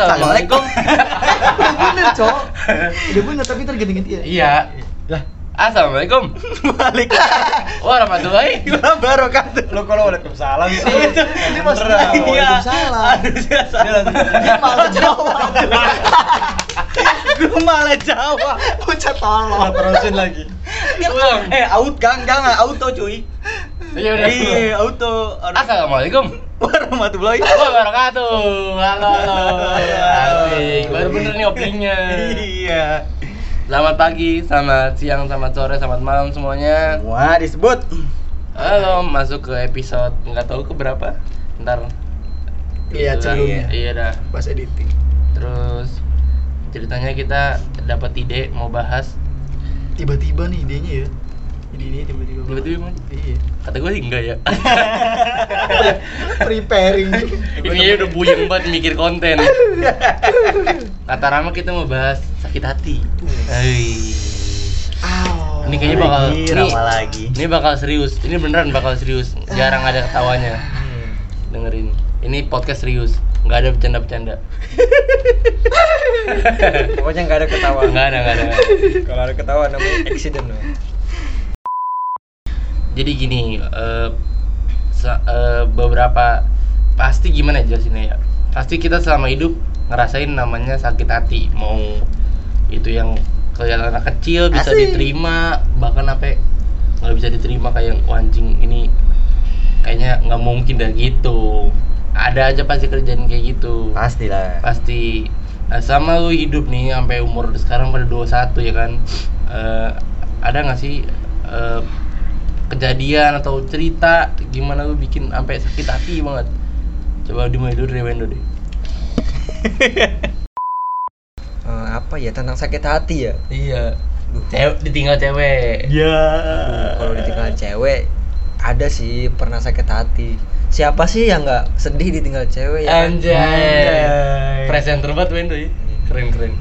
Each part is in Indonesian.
Assalamualaikum. Udah bener, Cok. Udah bener tapi ntar ganti-ganti ya. Iya. Lah, Assalamualaikum. balik. Warahmatullahi. Barokat. Lo kalau Waalaikumsalam sih. Ini Mas. Rai. Waalaikumsalam. Iya. Dia malah jawab. Gue malah jawab. Bocah Malah tolol. terusin lagi. Eh, out gang jangan auto cuy. Iya udah. Iya, auto. Assalamualaikum. Warahmatullahi Wabarakatuh. Halo. Asik. Baru bener nih openingnya. Iya. Selamat pagi, selamat siang, selamat sore, selamat malam semuanya. Wah, disebut. Halo, masuk ke episode nggak tahu ke berapa. Ntar. Iya, Itulah. sebelumnya. Iya dah. Pas editing. Terus ceritanya kita dapat ide mau bahas Tiba-tiba nih idenya ya. Ini tiba-tiba. Tiba-tiba emang? Iya. kata gue sih enggak ya Preparing. ini udah buyeng banget mikir konten kata Rama kita mau bahas sakit hati Hei. Aw. ini kayaknya bakal ini, lagi. ini bakal serius ini beneran bakal serius jarang ada ketawanya Hmm. dengerin ini podcast serius nggak ada bercanda-bercanda Pokoknya nggak ada ketawa. nggak ada nggak ada Kalau ada ketawa namanya accident. loh. Jadi gini sa- eh, beberapa pasti gimana ya jelasinnya ya? Pasti kita selama hidup ngerasain namanya sakit hati. Mau itu yang kelihatan anak kecil bisa Asik. diterima bahkan apa ya, nggak bisa diterima kayak wancing ini kayaknya nggak mungkin dah gitu. Ada aja pasti kerjaan kayak gitu. Pastilah. pasti. Nah, sama lu hidup nih sampai umur sekarang pada 21 ya kan? Eh, ada nggak sih eh, kejadian atau cerita gimana lu bikin sampai sakit hati banget coba dimulai dulu dari Wendo deh Eh, apa ya tentang sakit hati ya? iya Duh. cewek ditinggal cewek Ya. Aduh, kalau ditinggal cewek ada sih pernah sakit hati. Siapa sih yang nggak sedih ditinggal cewek ya? kan? anjay Anjay. presenter banget Wendo ya keren keren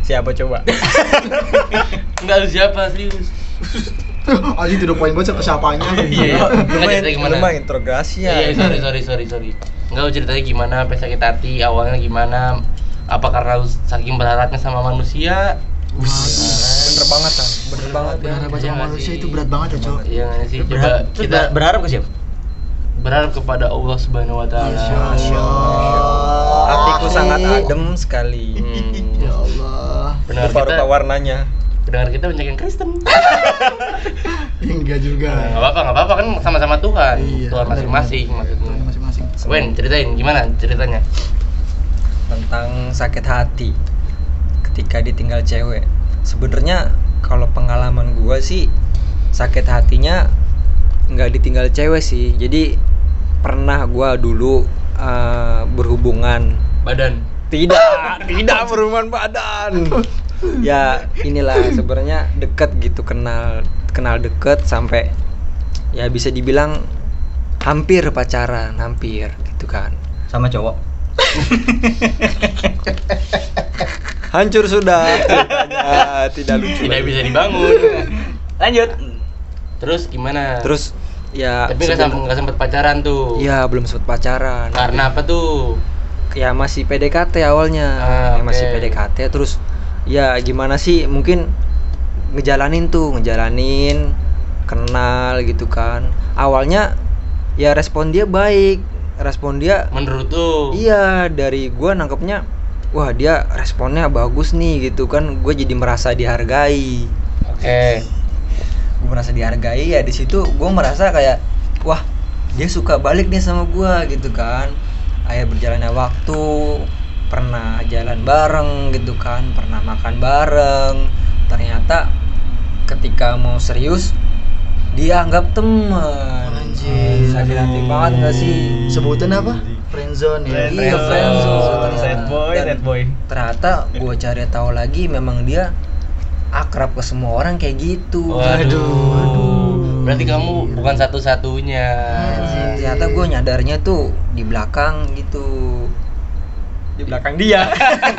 Siapa coba? enggak lu siapa serius Aji udah poin ke siapanya. Iya. Cerita gimana? main interogasi ya. Iya, sorry, sorry, sorry, sorry. Enggak ceritanya gimana, sampai sakit hati, awalnya gimana? Apa karena lu saking berharapnya sama manusia? Bener banget kan, bener banget ya. Benar baca Iya manusia sih? itu berat banget ya, Cok. Iya nggak sih? Coba Berharap, kita berharap ke siapa? berharap kepada Allah Subhanahu wa taala. Hatiku sangat adem sekali. Hmm. Ya Allah. Pendengar kita, Rupa-rupa warnanya. Pendengar kita banyak yang Kristen. Enggak juga. Nggak apa-apa, nggak apa-apa kan sama-sama Tuhan. Iya, Tuhan masing-masing maksudnya. Masing-masing. Wen, ceritain gimana ceritanya? tentang sakit hati ketika ditinggal cewek. Sebenarnya kalau pengalaman gua sih sakit hatinya nggak ditinggal cewek sih. Jadi pernah gua dulu eh, berhubungan Badan. tidak tidak berhubungan badan. Ya inilah sebenarnya deket gitu kenal kenal deket sampai ya bisa dibilang hampir pacaran hampir gitu kan Sama cowok. hancur sudah tidak lucu Tidak lagi. bisa dibangun. Lanjut. Terus gimana? terus ya tapi nggak sebelum- sempet nggak pacaran tuh. ya belum sempat pacaran Karena apa tuh? ya masih PDKT awalnya Ah, Ya, masih oke. PDKT terus ya gimana sih? Mungkin ngejalanin tuh ngejalanin kenal gitu kan. Awalnya ya respon dia baik. Respon dia Menurut tuh? iya dari gua nangkepnya wah dia responnya bagus nih gitu kan. Gue jadi merasa dihargai. Oke. gue merasa dihargai ya di situ gue merasa kayak wah dia suka balik nih sama gue gitu kan. Ayah berjalannya waktu pernah jalan bareng gitu kan pernah makan bareng ternyata ketika mau serius dia anggap teman Anjir. sakit hati banget gak sih Sebutan apa? Friendzone ya. Iya, Friendzone. friendzone. Sad boy, sad boy. ternyata gue cari tahu lagi memang dia akrab ke semua orang kayak gitu Waduh. Berarti kamu bukan satu-satunya. Ternyata gue nyadarnya tuh di belakang gitu Di belakang dia.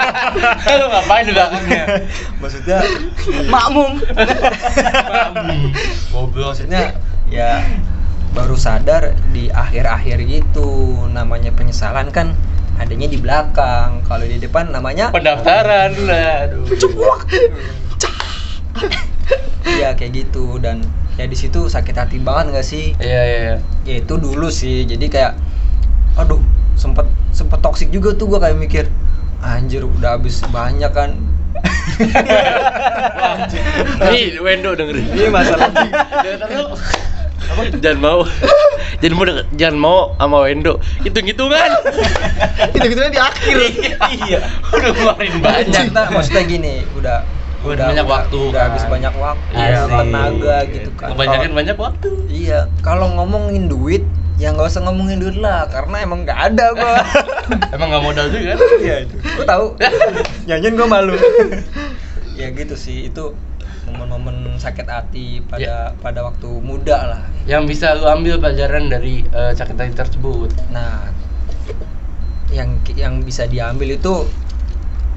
Lu ngapain di belakangnya? maksudnya Makmum. Goblok. maksudnya ya baru sadar di akhir-akhir gitu namanya penyesalan kan adanya di belakang kalau di depan namanya pendaftaran lah aduh Iya kayak gitu dan ya di situ sakit hati banget nggak sih? iya iya iya. Ya itu dulu sih. Jadi kayak aduh sempet sempet toksik juga tuh gua kayak mikir anjir udah habis banyak kan. nih Wendo dengerin. Ini masalah. Jangan mau. Jangan mau deket- jangan mau sama Wendo. Hitung hitungan Itu gitu di akhir. iya. Udah ngeluarin banyak. Maksudnya, maksudnya gini udah Udah banyak waktu, udah kan. habis banyak waktu Iya tenaga gitu kan. Kebanyakan banyak waktu. iya kalau ngomongin duit ya nggak usah ngomongin duit lah karena emang nggak ada gua. Emang nggak modal juga? Kan iya itu. Gua tahu. Nyanyiin gua malu. Ya gitu sih. Itu momen-momen sakit hati pada pada waktu muda lah. Yang bisa lu ambil pelajaran dari eh, sakit hati tersebut. Nah yang yang bisa diambil itu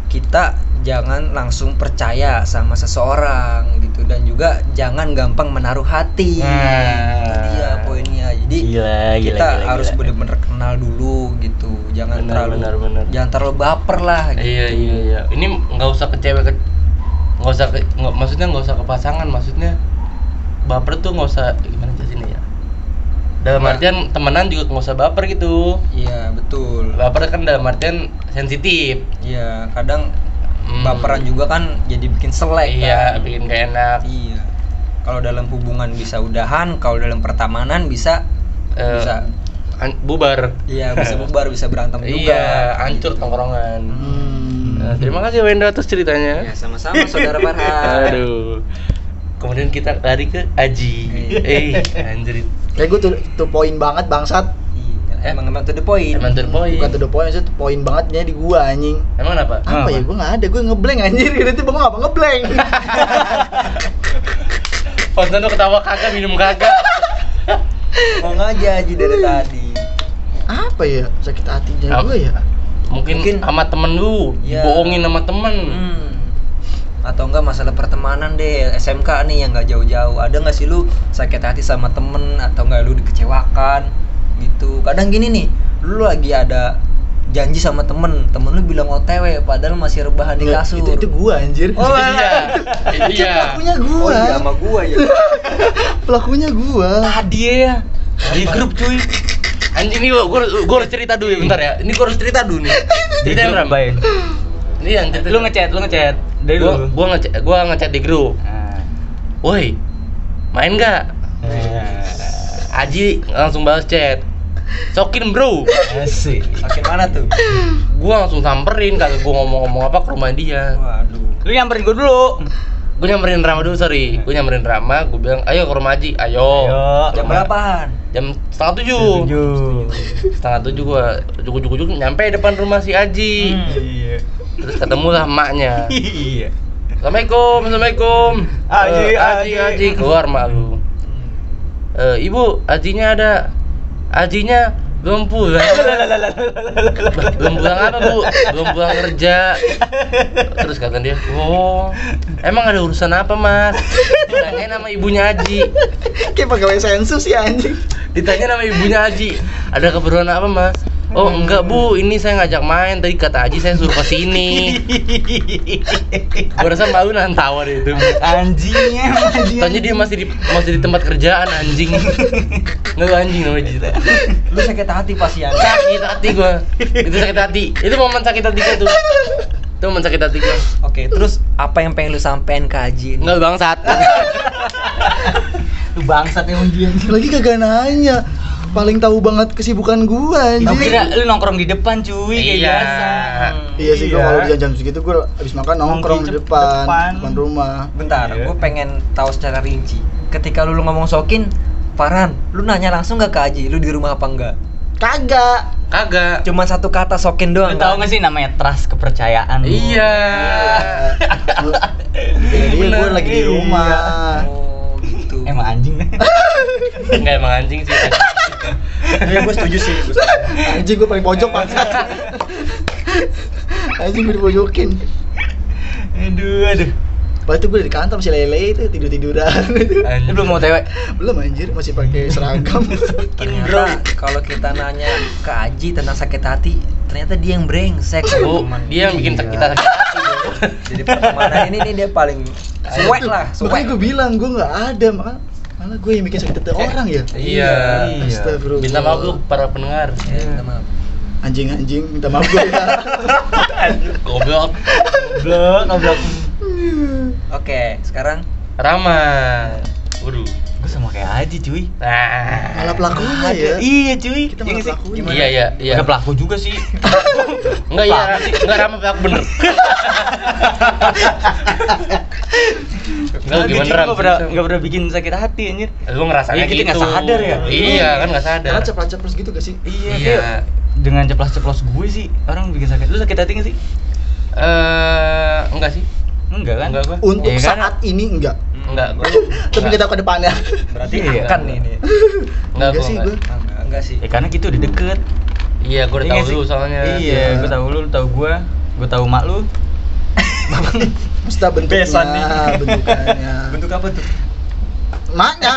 kita jangan langsung percaya sama seseorang gitu. Dan juga jangan gampang menaruh hati. Nah. iya poinnya jadi Gila, gila, kita gila, harus bener-bener kenal dulu gitu jangan Benar, terlalu benar, benar. jangan terlalu baper lah gitu. iya iya iya ini nggak usah ke cewek ke nggak usah ke, nggak- maksudnya nggak usah ke pasangan maksudnya baper tuh nggak usah gimana jelasin ya dalam Nah. artian temenan juga nggak usah baper gitu iya betul baper kan dalam artian sensitif iya kadang Hmm. baperan juga kan jadi bikin selek iya kan. bikin gak enak iya kalau dalam hubungan bisa udahan kalau dalam pertemanan bisa Eh, bisa an- bubar iya bisa bubar bisa berantem juga iya hancur gitu. tongkrongan Hmm. Nah, terima kasih Wendo atas ceritanya ya sama-sama saudara Farhan aduh kemudian kita lari ke Aji eh anjir Kayak gue tuh, tuh poin banget bangsat. iya emang emang to the point emang to the point. Bukan tuh the point, tuh poin bangetnya di gua anjing. emang apa Apa ya? Gue nggak ada, gue ngeblank anjir. Itu bang apa ngeblank? Tuh ketawa kagak minum kagak mau aja aja dari tadi. Apa ya sakit hatinya gue ya? mungkin, Mungkin- sama temen lu Iya. dibohongin sama temen. Hmm. Atau enggak masalah pertemanan deh SMK nih yang nggak jauh-jauh. Ada nggak sih lu sakit hati sama temen Atau enggak lu dikecewakan? Gitu. Kadang gini nih Lu lagi ada janji sama temen Temen lu bilang OTW Padahal masih rebahan di kasur Itu itu gua anjir. Oh, iya itu iya Pelakunya Oh gua. iya sama gua ya Pelakunya gua. tadi ya di grup cuy anjing nih gua gua, gua harus cerita dulu ya bentar ya ini gua harus cerita dulu nih cerita yang berapa Baik. ini yang cerita Lu ngechat, lu ngechat. Dari gua lu. gua ngechat gua ngechat di grup Ah. woi main nggak Ah. Aji langsung balas chat sokin bro Asik. Makin mana tuh? gua langsung samperin kagak gua ngomong-ngomong apa ke rumah dia Waduh Lu nyamperin gua dulu. gue nyamperin Rama dulu sorry gue nyamperin Rama gue bilang ayo ke rumah Aji ayo, Ayo. Jam berapaan? jam setengah tujuh Tujuh. setengah tujuh gue jujuk jujuk jujuk nyampe depan rumah si Aji Iya. terus ketemulah emaknya Iya. assalamualaikum assalamualaikum Aji, Eh, Aji Aji. Aji keluar mak lu Eh, ibu Ajinya ada Ajinya belum pulang. Belum pulang apa bu? Belum pulang kerja. Terus kata dia oh emang ada urusan apa mas? Ditanya nama ibunya Aji Kayak pegawai sensus ya anjing. ditanya nama ibunya Aji ada keperluan apa mas oh enggak bu. Ini saya ngajak main. Tadi kata Aji saya suruh ke sini. Gua rasa malu nahan tawa deh itu. Anjingnya. Tanya dia. Masih di masih di tempat kerjaan anjing. Nggak anjing namanya Jita Lu sakit hati pasti ya sakit hati gua. Itu sakit hati. Itu momen sakit hati gua tuh. Itu momen sakit hati gua. Oke terus apa yang pengen lu sampein ke Haji ini? nggak bangsat. Lu bangsat emang dia. Lagi kagak nanya. Paling tahu banget kesibukan gua anjing. kira lu nongkrong di depan cuy kayak Iya. biasa. Iya sih gua Iya. kalau jam-jam segitu gua habis makan nongkrong di depan, depan. depan rumah. Bentar, Iya. gue pengen tahu secara rinci. Ketika lu, lu ngomong sokin, Farhan, lu nanya langsung gak ke Haji, lu di rumah apa enggak? Kagak. kagak Cuman satu kata sokin doang. Lu tahu kan? gak sih namanya trust kepercayaan? iya Jadi Bener. gua lagi di Iya. rumah. Oh, gitu. Emang anjing. nggak emang anjing sih Iya, gue setuju sih. gua setuju. Anjing gua paling pojok. Anjing gua dipojokin. aduh, aduh. Padahal tuh gue di kantor masih lele itu tidur tiduran Lu belum mau tewek? belum anjir masih pakai seragam ternyata kalau kita nanya ke Aji tentang sakit hati ternyata dia yang brengsek Oh, dia yang bikin Iya. kita sakit hati. Jadi pertemanan ini nih dia paling suwek lah makanya suwek gue bilang gue nggak ada malah malah gue yang bikin sakit hati orang ya Iya. Astagfirullah. Minta maaf lu para pendengar. Ya, minta maaf. anjing-anjing minta maaf gue ya Goblok. Blok, goblok. oke sekarang Rama. Waduh. Gue sama kayak Aji cuy. Nah. malah pelakunya ya Iya cuy. kita Iya malah sih? pelakunya Iya iya iya. Udah pelaku juga sih. Enggak iya, enggak Rama pelaku bener. Enggak gimana Ram? nggak pernah pernah bikin sakit hati anjir. Lu ngerasain Iya, kita gitu. nggak sadar ya. Iya, kan nggak sadar. Karena ceplas-ceplos gitu gak sih Iya. Iya. kayak Dengan ceplos-ceplos gue sih orang bikin sakit. Lu sakit hati nggak sih? Eh, enggak sih. Enggak kan? Enggak gua. untuk Iya kan? saat ini enggak Enggak, gua. tapi enggak. kita tahu ke depannya berarti Iya. akan nih ini Enggak, enggak gua sih enggak. gue enggak, enggak sih Ya karena kita udah deket. Iya, gua udah Iya tahu sih? soalnya. Iya, gue tahu lu, lu tahu gue. Gue tahu mak lu. Maksudnya bentuknya Besan nih. bentukannya bentuk apa tuh maknya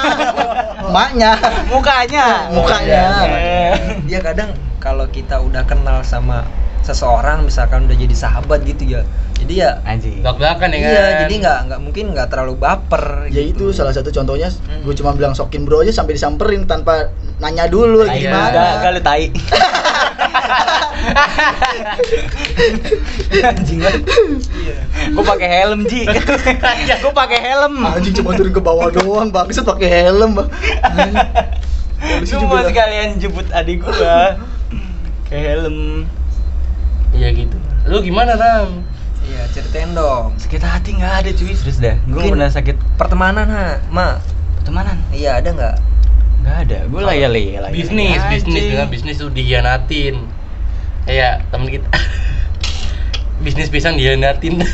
maknya Mukanya. Mukanya. Iya. dia kadang kalau kita udah kenal sama seseorang misalkan udah jadi sahabat gitu ya jadi ya Anjing. Belak-belakan ya kan. iya jadi nggak nggak mungkin nggak terlalu baper ya gitu. itu salah satu contohnya Hmm. gue cuma bilang sokin bro aja sampai disamperin tanpa nanya dulu lagi Iya. Udah, gimana kali tai. Anjing banget. Gue pakai helm, Ji. Gue pakai helm. anjing cuma turun ke bawah doang bangsat pakai helm Lu dah. sekalian jemput adik gua. Kayak helm. Iya gitu. Lu gimana, Ram? iya ceritain dong Sakit hati nggak ada cuy, serius dah. Gue pernah sakit pertemanan ha ma pertemanan. iya ada nggak Nggak ada. Gue lah ya lah. bisnis, bisnis dengan bisnis tuh dihianatin. Kayak temen kita. bisnis pisang dihianatin.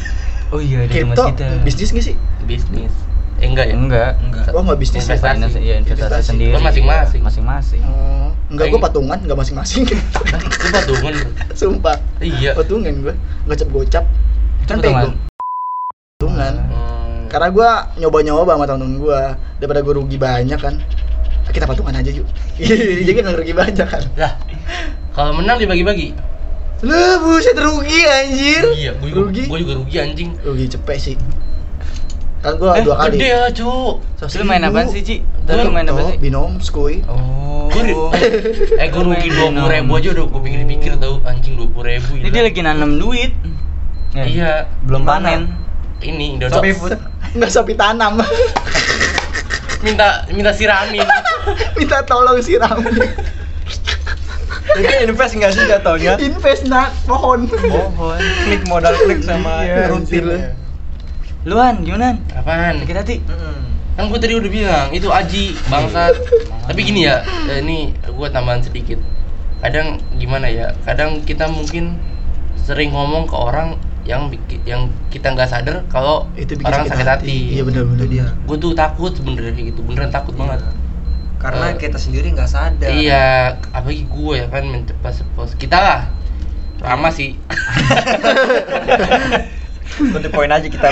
Oh iya, ada teman kripto kita. bisnis gak sih bisnis. Eh, enggak ya? Enggak. enggak gua nggak bisnis ya Investasi. Iya, investasi Investasi. sendiri. Kan masing-masing. Masing-masing. Oh, enggak gua patungan enggak masing-masing Itu patungan. sumpah Iya. patungan gua. Gocap gocap. Itu kan pego patungan Hmm. karena gua nyoba-nyoba sama temen gua. Daripada gua rugi banyak kan. Kita patungan aja yuk. Jadi nggak rugi banyak kan. Lah. Kalau menang dibagi-bagi. lu buset rugi anjir. Iya, gua juga, rugi. gua juga rugi anjing. rugi cepet sih kan gua Eh, dua kali Gede ya, Cuk. Lu main apa sih, Ci? Tadi lu main apa Oh, sih? binom skui Oh. Eh, gua rugi dua puluh ribu aja udah gua pikir-pikir tau anjing dua puluh ribu. Ini dia lagi nanam duit. Ya, Iya. Belum panen. Ini Indonesia sapi food nggak sapi tanam minta minta siramin. minta tolong siram itu invest nggak sih jatuhnya invest nak pohon Pohon. klik modal klik sama Iya, rutin. Luan, gimana? Apaan? Sakit hati? Kan gua tadi udah bilang itu Aji bangsat. Tapi gini ya, eh, ini gua tambahan sedikit. Kadang gimana ya? Kadang kita mungkin sering ngomong ke orang yang yang kita nggak sadar kalau itu bikin orang sakit hati. iya benar benar dia. Gue tuh takut sebenarnya kayak gitu, beneran takut banget. Iya. karena Eh, kita sendiri nggak sadar Iya, apalagi gue ya kan mencepat sepos kita lah. Lama sih. Untuk poin aja kita.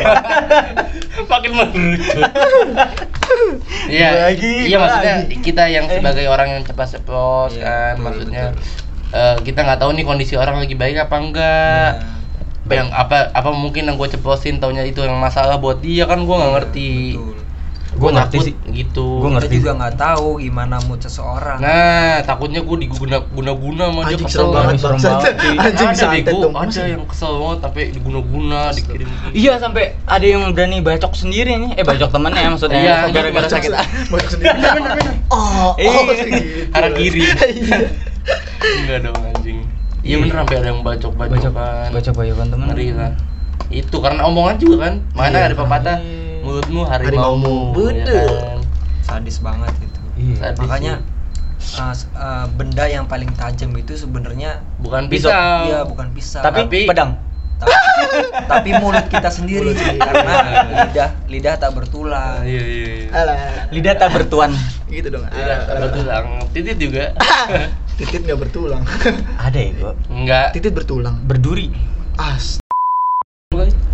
Makin merucut. Iya, Lagi, iya maksudnya kita yang Eh. sebagai orang yang cepat sepos Iya, kan, betul, maksudnya betul. eh, kita nggak tahu nih kondisi orang lagi baik apa enggak. Iya. Apa yang apa apa mungkin yang gue ceplosin taunya itu yang masalah buat dia kan gue nggak ngerti. betul. Gua Gua ngerti sih. gitu. Gua kita ngerti juga nggak tahu gimana mood seseorang Nah, takutnya gue diguna guna-guna sama dia kesel. banget serem banget, anjing ada bego, ada yang kesel banget sampai diguna-guna, dikirim. Iya sampai ada yang berani bacok sendiri nih. Eh bacok temennya maksudnya. Iya, gara-gara bacok sakit. Bocok sendiri oh Iya. oh segitu. Arah kiri. Iya. Enggak dong anjing. Iya Iya. bener sampai ada yang Bacok bacok-bacokan. bacok bacokan temen. Ngeri lah. Itu karena omongan juga kan. Mana Iya. ada pepatah Iya. Mulutmu Harimaumu. harimaumu. ya Bener. kan? sadis banget itu Iya. Sadis makanya sih. uh, uh, benda yang paling tajam itu sebenarnya bukan Pisau. iya bukan pisau Tapi, Tapi- pedang. tapi, tapi mulut kita sendiri Mulut karena lidah lidah tak bertulang Iya iya iya. alah Lidah tak bertuan. gitu dong Iya, alah bertulang. Titit juga. titit nggak bertulang Ada ya gua. Enggak. titit bertulang Berduri. as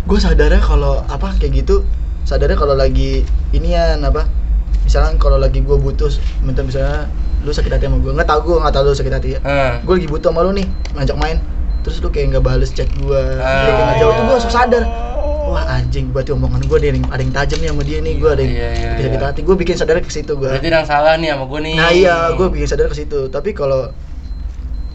gue sadarnya kalau apa kayak gitu sadarnya kalau lagi inian apa misalnya kalau lagi gue butuh minta misalnya lu sakit hati sama gue nggak tau gue nggak tau lu sakit hati ya Eh. gue lagi butuh sama lu nih ngajak main terus lu kayak nggak bales chat gue Ah. kayak nggak jawab tuh gue langsung sadar wah anjing berarti omongan gue ada yang ada yang tajam nih sama dia nih gue ada yang Iya, iya, sakit iya. hati gue bikin sadar ke situ gue Berarti yang salah nih sama gue nih. nah iya gue bikin sadar ke situ tapi kalau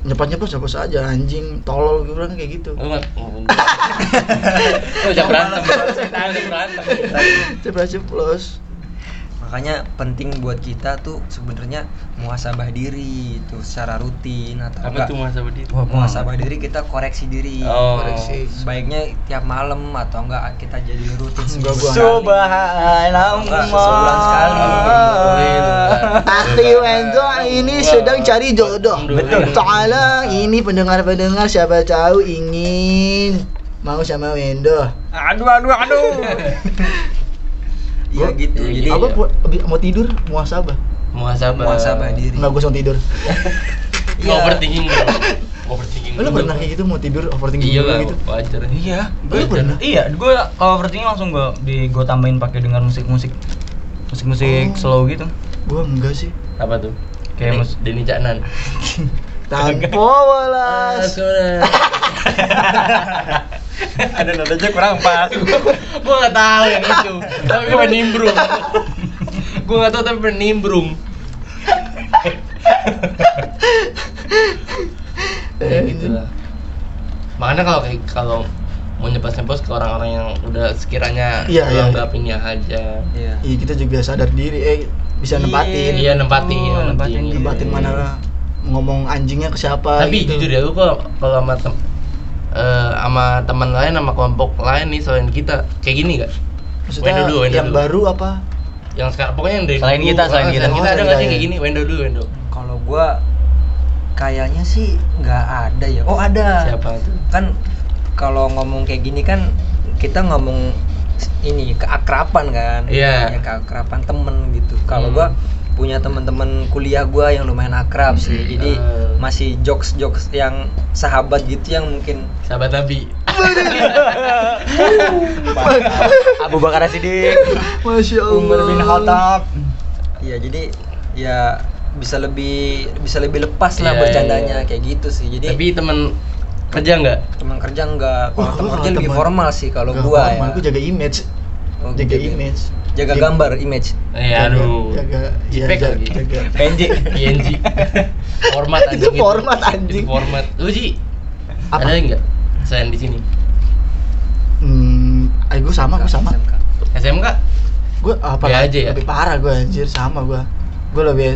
nyepat nyepat siapa saja anjing tolol gue bilang kayak gitu Lu? Lu jangan berantem. Jangan berantem. ceplos ceplos makanya penting buat kita tuh sebenarnya muhasabah diri itu secara rutin atau Apa enggak tuh masa berdiri? Wah, muhasabah diri kita koreksi diri Oh. koreksi baiknya tiap malam atau enggak kita jadi rutin Enggak, gua seminggu sekali. Sebulan Akhi Wendo ini sedang cari jodoh. Betul. Tolong ini pendengar-pendengar siapa tahu ingin mau sama Wendo. Aduh aduh aduh. iya gitu Iya, jadi. Apa abi- mau tidur muasabah? Muhasabah. muhasabah diri Enggak gue tidur. Iya. Overthinking bro. Overthinking. Lu pernah kayak gitu mau tidur overthinking Iya gitu? wajar. Iya. Lu pernah? Iya, gue kalau overthinking langsung gue di gue tambahin pakai dengar musik-musik musik-musik Oh. slow gitu. Gua enggak sih. Apa tuh? Kayak mus- Denny Caknan. Tanpa walas. Ada nadanya kurang pas. Gua nggak tahu yang itu. Tapi gue pengen nimbrung. Gua nggak tahu tapi pengen nimbrung. Ya gitu lah. Makanya kalau kayak kalau mau nyepos-nyepos ke orang-orang yang udah sekiranya Iya, iya. anggap ini aja. iya Iya kita juga sadar diri eh bisa nempatin. Iya nempatin, Oh, nempatin nempatin. Nempatin mana ngomong anjingnya ke siapa Tapi gitu. jujur ya, lu kalau kalau sama tem eh, sama teman lain sama kelompok lain nih selain kita kayak gini gak? Maksudnya Wendo dulu, Wendo yang dulu. baru apa? Yang sekarang pokoknya yang dari Selain dulu, kita, selain ah, kita. kita Oh, ada selain nggak sih kita, kayak ya. gini? Wendo dulu, Wendo. kalau gua kayaknya sih nggak ada ya oh ada Siapa tuh? kan kalau ngomong kayak gini kan kita ngomong ini keakrapan kan Iya. Ya, keakrapan temen gitu kalau Hmm. gua punya teman-teman kuliah gua yang lumayan akrab sih jadi Eh. masih jokes jokes yang sahabat gitu yang mungkin Sahabat Nabi. Abu Bakar Siddiq, Masya Allah. Umar bin Khattab. ya jadi ya bisa lebih bisa lebih lepas lah Iya, bercandanya iya. kayak gitu sih jadi Tapi teman kerja nggak? teman kerja enggak Wah, kalau gua teman kalau kerja lebih teman- formal sih kalau Nggak gua formal, ya gua jaga image. Oh, jaga jaga- image. Jaga Jaga- gambar image Eh, aduh. Jaga iya, Cipek jaga, lagi. jaga. PNJ. PNG. format Itu anjing format, anjing. Itu format. Lu sih Apa? ada nggak selain di sini? Hmm, eh, gue sama, gue sama. SMK. SMK Gue apa? Be aja ya? Lebih parah gue anjir sama gue. Gue lebih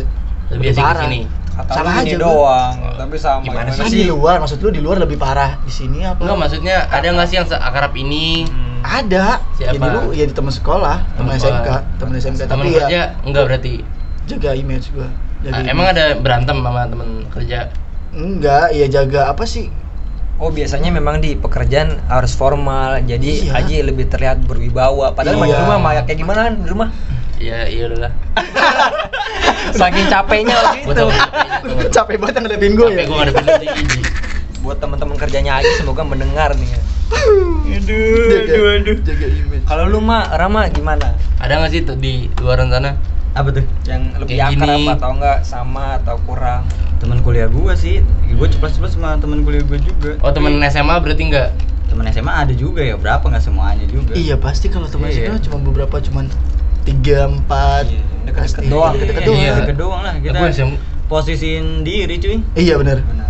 lebih asik di sini. Kata Sama aja gua. doang, tapi sama. Gimana Kan di luar, maksud lu di luar lebih parah di sini apa? Enggak maksudnya ada nggak sih yang seakrab ini? Hmm. Ada. Siapa? Jadi lu ya di teman sekolah, teman SMK, teman SMK tapi kerja ya enggak berarti. jaga image gue. Jaga Ah, image. emang ada berantem sama teman kerja? Enggak, ya jaga apa sih? Oh biasanya memang di pekerjaan harus formal, jadi Iya. Aji lebih terlihat berwibawa. Padahal mah di Iya. rumah mah kayak gimana kan di rumah? Ya iya udahlah. Saking capeknya waktu Gua itu. tahu capeknya. Capek banget ngadepin gue ya. Capek gua ngadepin. Buat teman-teman kerjanya Aji semoga mendengar nih. ya. Aduh, Jaga, aduh, aduh. jaga image. Kalau lu mah Rama gimana? Ada nggak sih tuh di luaran sana? Apa tuh? Yang lebih Kayak akrab gini. atau enggak sama atau kurang? Teman kuliah gua sih. Gua ceplos-ceplos sama teman kuliah gua juga. Oh temen SMA berarti enggak? teman SMA ada juga ya, berapa nggak semuanya juga. Iya pasti kalau teman Iya. SMA cuma beberapa cuman tiga empat Iya, deket-deket Pasti. doang. deket-deket Iya. doang. Deket doang lah kita. Posisiin diri cuy. Iya benar. Benar.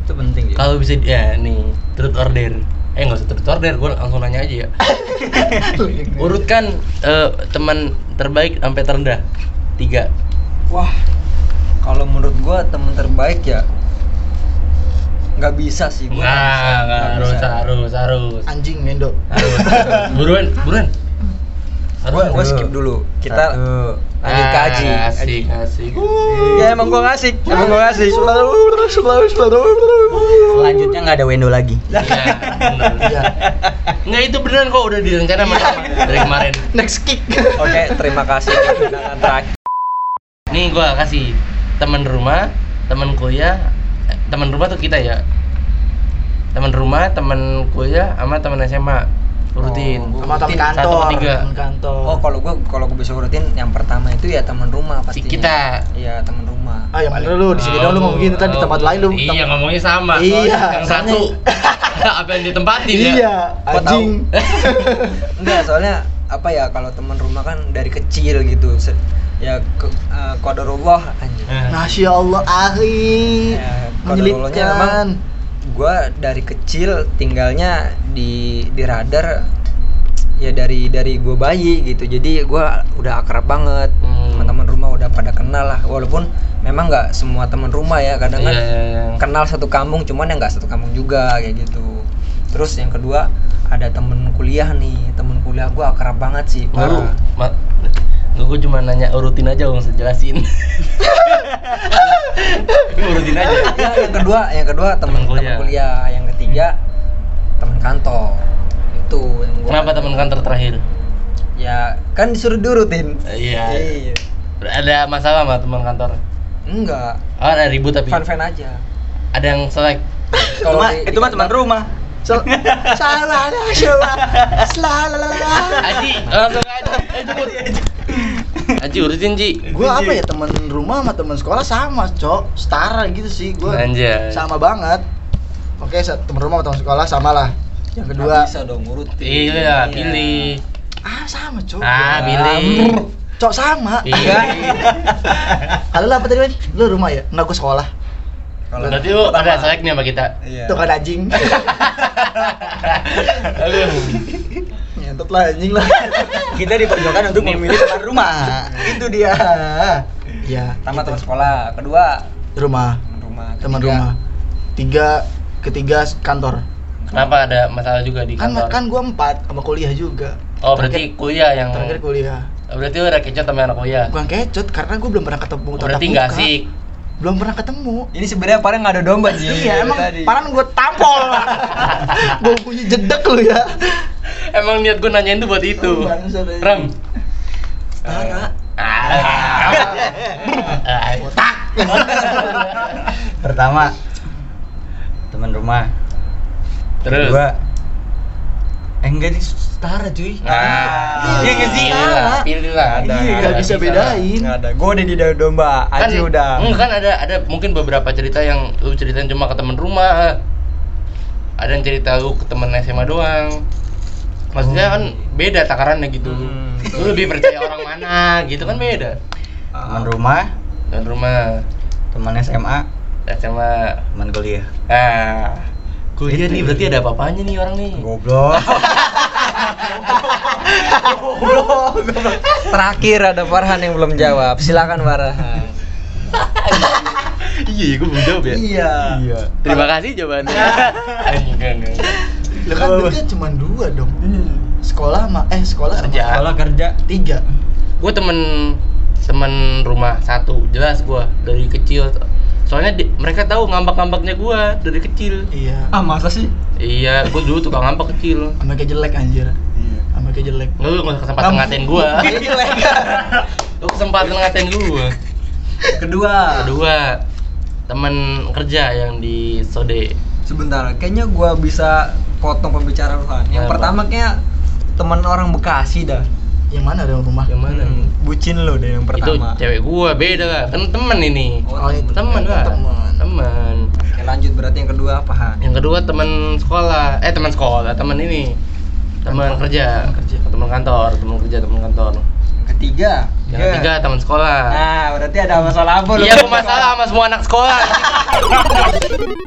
Itu penting ya. kalau bisa ya nih truth order. Eh nggak usah truth order, gua langsung nanya aja ya. Urutkan eh, teman terbaik sampai terendah. Tiga. Wah, kalau menurut gua teman terbaik ya nggak bisa sih gua. Nggak, harus, harus, harus. Anjing Mendo. Harus. Buruan, buruan. Gua, gua skip dulu. Kita lanjut ke Aji. Ah, Aji. Asik, asik. Ya emang gua ngasih, emang gua ngasih. Selanjutnya nggak ada Wendo lagi. Iya. Iya. Nggak itu beneran kok udah direncana sama dari kemarin. Next kick. Oke, terima kasih terakhir. Nih gua kasih teman rumah, teman kuliah, eh, teman rumah tuh kita ya. Teman rumah, teman kuliah sama teman SMA. Rutin Oh, sama teman kantor. Satu per tiga. kantor. Oh, kalau gua kalau gua bisa urutin yang pertama itu ya teman rumah si pastinya. kita. Iya, teman rumah. ah yang bener lu di sini dong lu ngomong gitu tadi di tempat lain lu. Iya tem- ngomongnya sama. Iya, yang satu. Apa yang ditempatin ya? Iya anjing. Enggak, soalnya apa ya kalau teman rumah kan dari kecil gitu. Se- ya ke, uh, qadarullah anjing. Eh. Masya Allah Ari Ya, memang gua dari kecil tinggalnya di di radar ya dari dari gua bayi gitu. Jadi gua udah akrab banget Hmm. teman-teman rumah udah pada kenal lah. Walaupun memang nggak semua teman rumah ya kadang kan Iya, iya, iya. kenal satu kampung cuman yang nggak satu kampung juga kayak gitu. Terus yang kedua ada temen kuliah nih. Temen kuliah gua akrab banget sih Baru, ma- gue cuma nanya urutin aja, nggak usah jelasin. urutin aja. Ya, yang kedua yang kedua temen kuliah. kuliah. yang ketiga temen kantor itu yang gua Kenapa teman kantor terakhir? ya kan disuruh diurutin Iya. iya Ada masalah sama teman kantor? enggak Oh, ada ribut tapi. fan fan aja Ada yang selek. Kalau Cuma di- itu mah teman rumah. So- salah dah coba salah Aji, langsung aja. Aji urutin Ji. gue apa ya teman rumah sama teman sekolah sama cok. Setara gitu sih gue Anjay. sama banget. Oke teman rumah sama teman sekolah sama lah. Yang kedua. Bisa dong ngurutin. Iya, pilih. ah sama cok. Ah, Ya, pilih. cok sama. Iya. kalau apa tadi lu rumah ya? Nggak gue sekolah. Kalau Berarti lu ada selek nih sama kita. iya. Tuh kan anjing. Aduh. nyentot lah anjing lah Kita diperjuangkan untuk Nih. memilih teman rumah. itu dia ya pertama gitu. teman sekolah kedua rumah teman rumah teman ketiga- rumah tiga ketiga kantor Kenapa ada masalah juga di kan kantor? kan gue empat sama kuliah juga Oh, berarti kuliah yang terakhir kuliah Oh, Berarti lu udah kecot sama anak kuliah. gue kecut karena gue belum pernah ketemu Oh, berarti nggak asik. belum pernah ketemu ini sebenarnya parah nggak ada domba sih iya emang tadi. paran gue tampol gue punya jedek lu ya Emang niat gue nanyain tuh buat itu. Oh, aja. Ram. Ah. otak Pertama teman rumah. Terus. Kedua eh enggak di setara cuy. Nah, Iya nggak sih? pilih lah. Ada, iya nggak gak bisa bedain Nggak ada. Gue udah di domba. Kan, Aji udah. enggak kan ada ada mungkin beberapa cerita yang lu ceritain cuma ke temen rumah. Ada yang cerita lu ke temen SMA doang. Maksudnya kan beda takarannya gitu. Hmm. Lu lebih percaya orang mana gitu kan beda. Teman rumah, Dan rumah teman SMA, SMA teman kuliah. Ah, kuliah nih berarti ada apa-apanya nih orang nih. Goblok. terakhir ada Farhan yang belum jawab silakan Farhan iya, gue belum jawab ya. iya Iya. Terima kasih jawabannya. enggak, enggak. Lu kan berarti cuma dua dong sekolah sama eh sekolah sama Kerja. Sekolah kerja. tiga Gue temen temen rumah satu, jelas gue dari kecil. Soalnya di- mereka tahu ngambak-ngambaknya gue dari kecil. iya Ah masa sih? Iya, gue dulu tukang ngambak kecil. sama kayak jelek anjir Iya. sama kayak jelek lu nggak kesempatan ngatain gue. Lu kesempatan ngatain gue. Kedua. Kedua, temen kerja yang di Sode. sebentar kayaknya gua bisa potong pembicaraan Farhan yang Apa? pertama kayak teman orang Bekasi dah yang mana ada rumah Yang mana? Hmm, bucin lo deh yang Itu pertama cewek gua beda lah. Kan temen ini. Oh, itu temen lah. temen Temen. Oke, lanjut berarti yang kedua apa Han? Yang kedua teman sekolah. Eh teman sekolah, teman ini. Teman kerja. Teman kerja. Teman kantor, teman kerja, teman kantor. Yang ketiga Yang ketiga teman sekolah. nah berarti ada masalah apa lu Iya, gua masalah sama semua anak sekolah.